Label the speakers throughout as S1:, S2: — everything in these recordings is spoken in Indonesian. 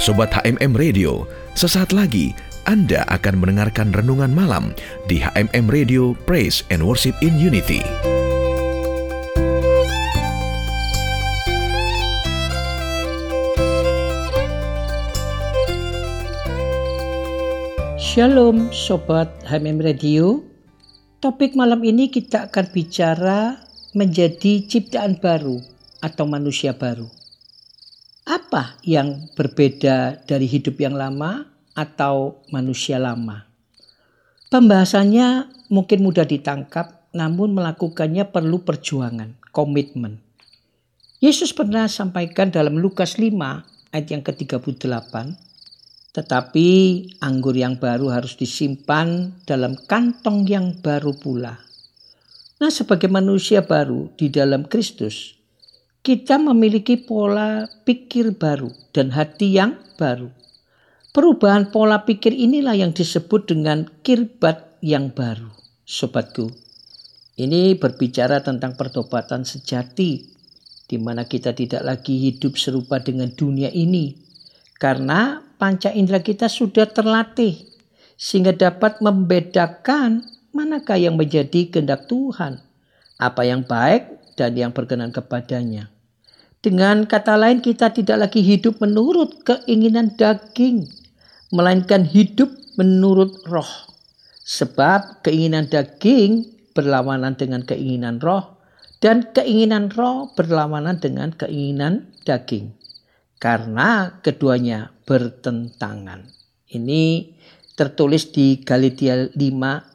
S1: Sobat HMM Radio, sesaat lagi Anda akan mendengarkan renungan malam di HMM Radio Praise and Worship in Unity.
S2: Shalom Sobat HMM Radio Topik malam ini kita akan bicara menjadi ciptaan baru atau manusia baru. Apa yang berbeda dari hidup yang lama atau manusia lama? Pembahasannya mungkin mudah ditangkap namun melakukannya perlu perjuangan, komitmen. Yesus pernah sampaikan dalam Lukas 5 ayat yang ke-38 tetapi anggur yang baru harus disimpan dalam kantong yang baru pula. Nah, sebagai manusia baru di dalam Kristus, kita memiliki pola pikir baru dan hati yang baru. Perubahan pola pikir inilah yang disebut dengan kirbat yang baru. Sobatku, ini berbicara tentang pertobatan sejati, di mana kita tidak lagi hidup serupa dengan dunia ini, karena panca indera kita sudah terlatih sehingga dapat membedakan manakah yang menjadi kehendak Tuhan, apa yang baik dan yang berkenan kepadanya. Dengan kata lain kita tidak lagi hidup menurut keinginan daging, melainkan hidup menurut roh. Sebab keinginan daging berlawanan dengan keinginan roh dan keinginan roh berlawanan dengan keinginan daging karena keduanya bertentangan. Ini tertulis di Galatia 5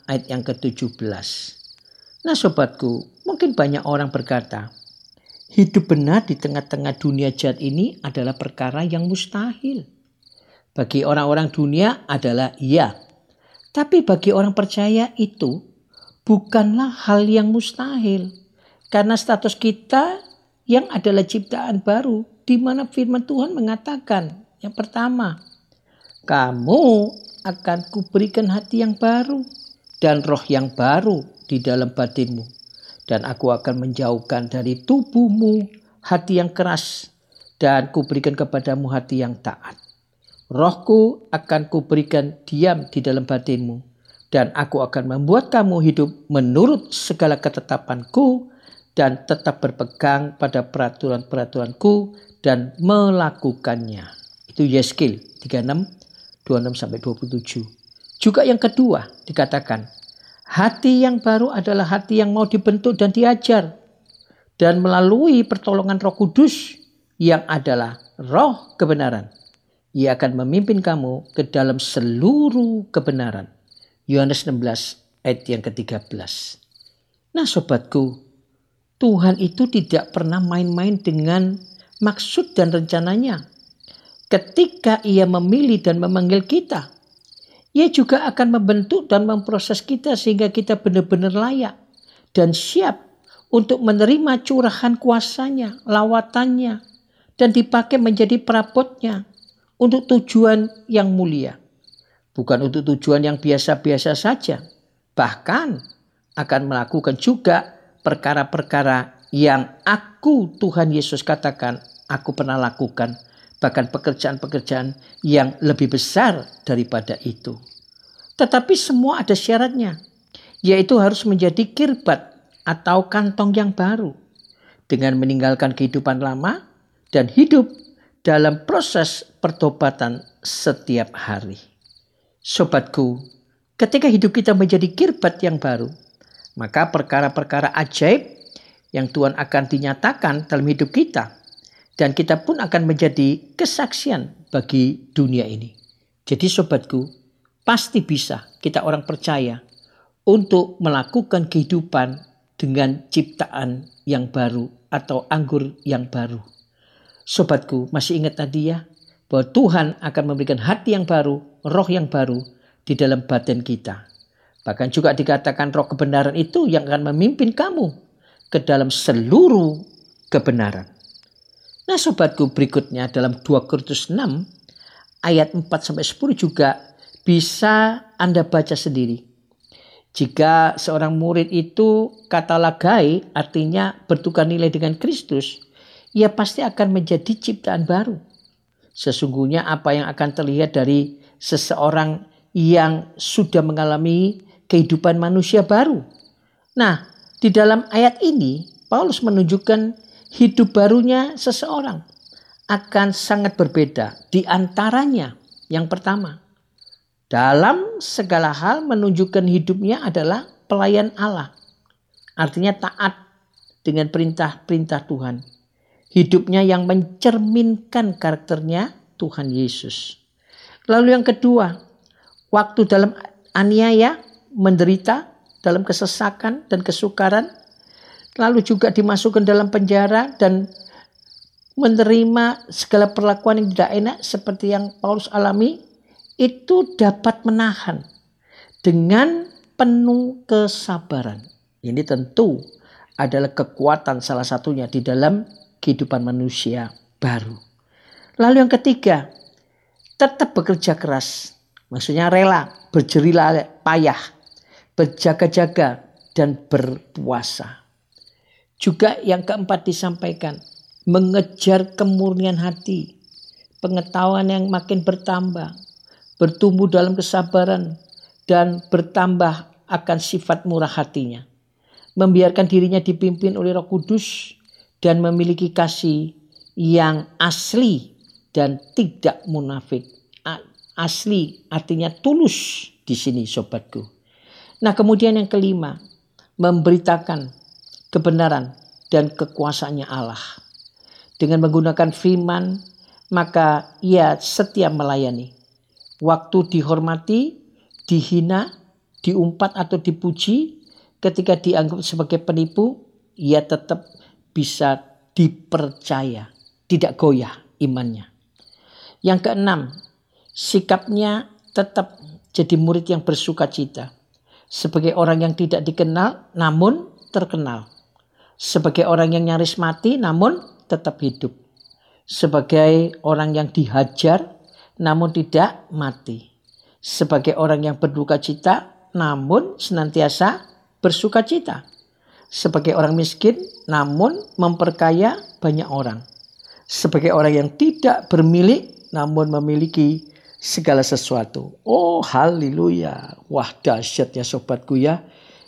S2: ayat yang ke-17. Nah sobatku, mungkin banyak orang berkata, hidup benar di tengah-tengah dunia jahat ini adalah perkara yang mustahil. Bagi orang-orang dunia adalah iya. Tapi bagi orang percaya itu bukanlah hal yang mustahil. Karena status kita yang adalah ciptaan baru di mana firman Tuhan mengatakan yang pertama, kamu akan kuberikan hati yang baru dan roh yang baru di dalam batinmu. Dan aku akan menjauhkan dari tubuhmu hati yang keras dan kuberikan kepadamu hati yang taat. Rohku akan kuberikan diam di dalam batinmu dan aku akan membuat kamu hidup menurut segala ketetapanku dan tetap berpegang pada peraturan-peraturanku dan melakukannya. Itu Yeskil 36 26 sampai 27. Juga yang kedua dikatakan, hati yang baru adalah hati yang mau dibentuk dan diajar dan melalui pertolongan Roh Kudus yang adalah roh kebenaran. Ia akan memimpin kamu ke dalam seluruh kebenaran. Yohanes 16 ayat yang ke-13. Nah sobatku, Tuhan itu tidak pernah main-main dengan maksud dan rencananya. Ketika ia memilih dan memanggil kita, ia juga akan membentuk dan memproses kita sehingga kita benar-benar layak dan siap untuk menerima curahan kuasanya, lawatannya, dan dipakai menjadi perabotnya untuk tujuan yang mulia. Bukan untuk tujuan yang biasa-biasa saja. Bahkan akan melakukan juga perkara-perkara yang aku Tuhan Yesus katakan aku pernah lakukan bahkan pekerjaan-pekerjaan yang lebih besar daripada itu. Tetapi semua ada syaratnya, yaitu harus menjadi kirbat atau kantong yang baru dengan meninggalkan kehidupan lama dan hidup dalam proses pertobatan setiap hari. Sobatku, ketika hidup kita menjadi kirbat yang baru, maka perkara-perkara ajaib yang Tuhan akan dinyatakan dalam hidup kita. Dan kita pun akan menjadi kesaksian bagi dunia ini. Jadi sobatku, pasti bisa kita orang percaya untuk melakukan kehidupan dengan ciptaan yang baru atau anggur yang baru. Sobatku, masih ingat tadi ya bahwa Tuhan akan memberikan hati yang baru, roh yang baru di dalam batin kita. Bahkan juga dikatakan roh kebenaran itu yang akan memimpin kamu ke dalam seluruh kebenaran. Nah sobatku berikutnya dalam 2 Korintus 6 ayat 4 sampai 10 juga bisa Anda baca sendiri. Jika seorang murid itu kata lagai artinya bertukar nilai dengan Kristus, ia pasti akan menjadi ciptaan baru. Sesungguhnya apa yang akan terlihat dari seseorang yang sudah mengalami kehidupan manusia baru. Nah, di dalam ayat ini Paulus menunjukkan hidup barunya seseorang akan sangat berbeda. Di antaranya yang pertama, dalam segala hal menunjukkan hidupnya adalah pelayan Allah. Artinya taat dengan perintah-perintah Tuhan. Hidupnya yang mencerminkan karakternya Tuhan Yesus. Lalu yang kedua, waktu dalam aniaya, menderita, dalam kesesakan dan kesukaran, lalu juga dimasukkan dalam penjara dan menerima segala perlakuan yang tidak enak seperti yang Paulus alami, itu dapat menahan dengan penuh kesabaran. Ini tentu adalah kekuatan salah satunya di dalam kehidupan manusia baru. Lalu yang ketiga, tetap bekerja keras. Maksudnya rela, berjerilah payah, berjaga-jaga dan berpuasa. Juga yang keempat disampaikan, mengejar kemurnian hati, pengetahuan yang makin bertambah, bertumbuh dalam kesabaran dan bertambah akan sifat murah hatinya. Membiarkan dirinya dipimpin oleh Roh Kudus dan memiliki kasih yang asli dan tidak munafik. Asli artinya tulus di sini sobatku. Nah kemudian yang kelima, memberitakan kebenaran dan kekuasaannya Allah. Dengan menggunakan firman, maka ia setia melayani. Waktu dihormati, dihina, diumpat atau dipuji, ketika dianggap sebagai penipu, ia tetap bisa dipercaya, tidak goyah imannya. Yang keenam, sikapnya tetap jadi murid yang bersuka cita. Sebagai orang yang tidak dikenal namun terkenal. Sebagai orang yang nyaris mati namun tetap hidup. Sebagai orang yang dihajar namun tidak mati. Sebagai orang yang berduka cita namun senantiasa bersuka cita. Sebagai orang miskin namun memperkaya banyak orang. Sebagai orang yang tidak bermilik namun memiliki segala sesuatu. Oh haleluya. Wah dahsyatnya sobatku ya.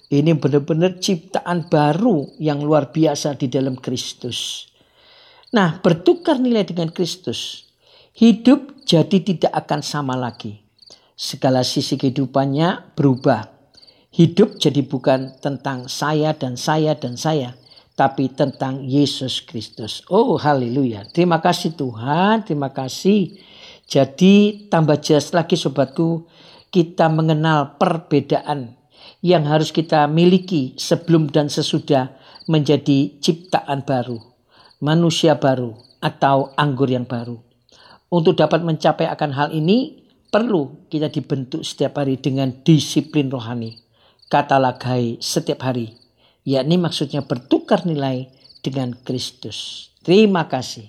S2: Ini benar-benar ciptaan baru yang luar biasa di dalam Kristus. Nah, bertukar nilai dengan Kristus, hidup jadi tidak akan sama lagi. Segala sisi kehidupannya berubah. Hidup jadi bukan tentang saya dan saya dan saya, tapi tentang Yesus Kristus. Oh, haleluya. Terima kasih Tuhan, terima kasih. Jadi tambah jelas lagi sobatku, kita mengenal perbedaan yang harus kita miliki sebelum dan sesudah menjadi ciptaan baru manusia baru atau anggur yang baru. Untuk dapat mencapai akan hal ini, perlu kita dibentuk setiap hari dengan disiplin rohani. Kata lagai setiap hari, yakni maksudnya bertukar nilai dengan Kristus. Terima kasih.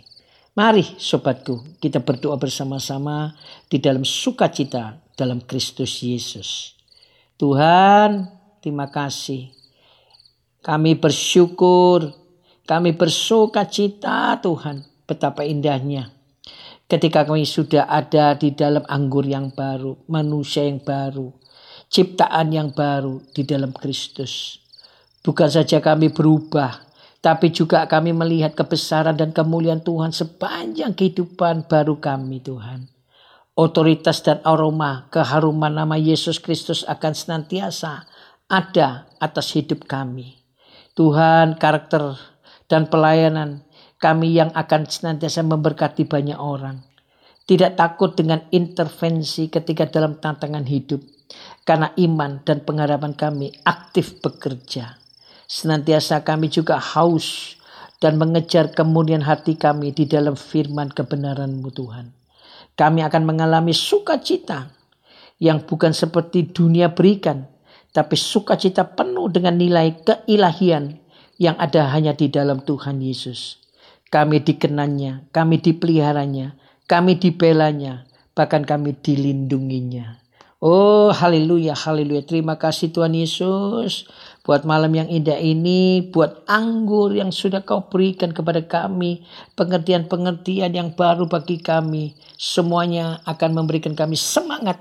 S2: Mari sobatku, kita berdoa bersama-sama di dalam sukacita dalam Kristus Yesus. Tuhan, terima kasih. Kami bersyukur kami bersuka cita Tuhan betapa indahnya. Ketika kami sudah ada di dalam anggur yang baru, manusia yang baru, ciptaan yang baru di dalam Kristus. Bukan saja kami berubah, tapi juga kami melihat kebesaran dan kemuliaan Tuhan sepanjang kehidupan baru kami Tuhan. Otoritas dan aroma keharuman nama Yesus Kristus akan senantiasa ada atas hidup kami. Tuhan karakter dan pelayanan kami yang akan senantiasa memberkati banyak orang. Tidak takut dengan intervensi ketika dalam tantangan hidup. Karena iman dan pengharapan kami aktif bekerja. Senantiasa kami juga haus dan mengejar kemudian hati kami di dalam firman kebenaran-Mu Tuhan. Kami akan mengalami sukacita yang bukan seperti dunia berikan, tapi sukacita penuh dengan nilai keilahian yang ada hanya di dalam Tuhan Yesus. Kami dikenannya, kami dipeliharanya, kami dibelanya, bahkan kami dilindunginya. Oh haleluya, haleluya. Terima kasih Tuhan Yesus. Buat malam yang indah ini, buat anggur yang sudah kau berikan kepada kami, pengertian-pengertian yang baru bagi kami, semuanya akan memberikan kami semangat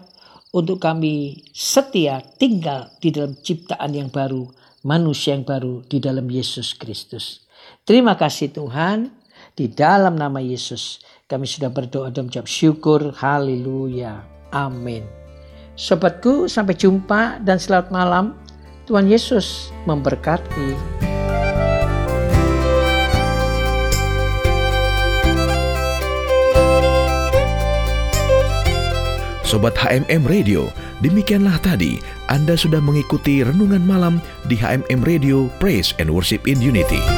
S2: untuk kami setia tinggal di dalam ciptaan yang baru, manusia yang baru di dalam Yesus Kristus. Terima kasih Tuhan, di dalam nama Yesus kami sudah berdoa dan mengucap syukur. Haleluya. Amin. Sobatku, sampai jumpa dan selamat malam. Tuhan Yesus memberkati.
S1: Sobat HMM Radio, demikianlah tadi Anda sudah mengikuti renungan malam di HMM Radio Praise and Worship in Unity.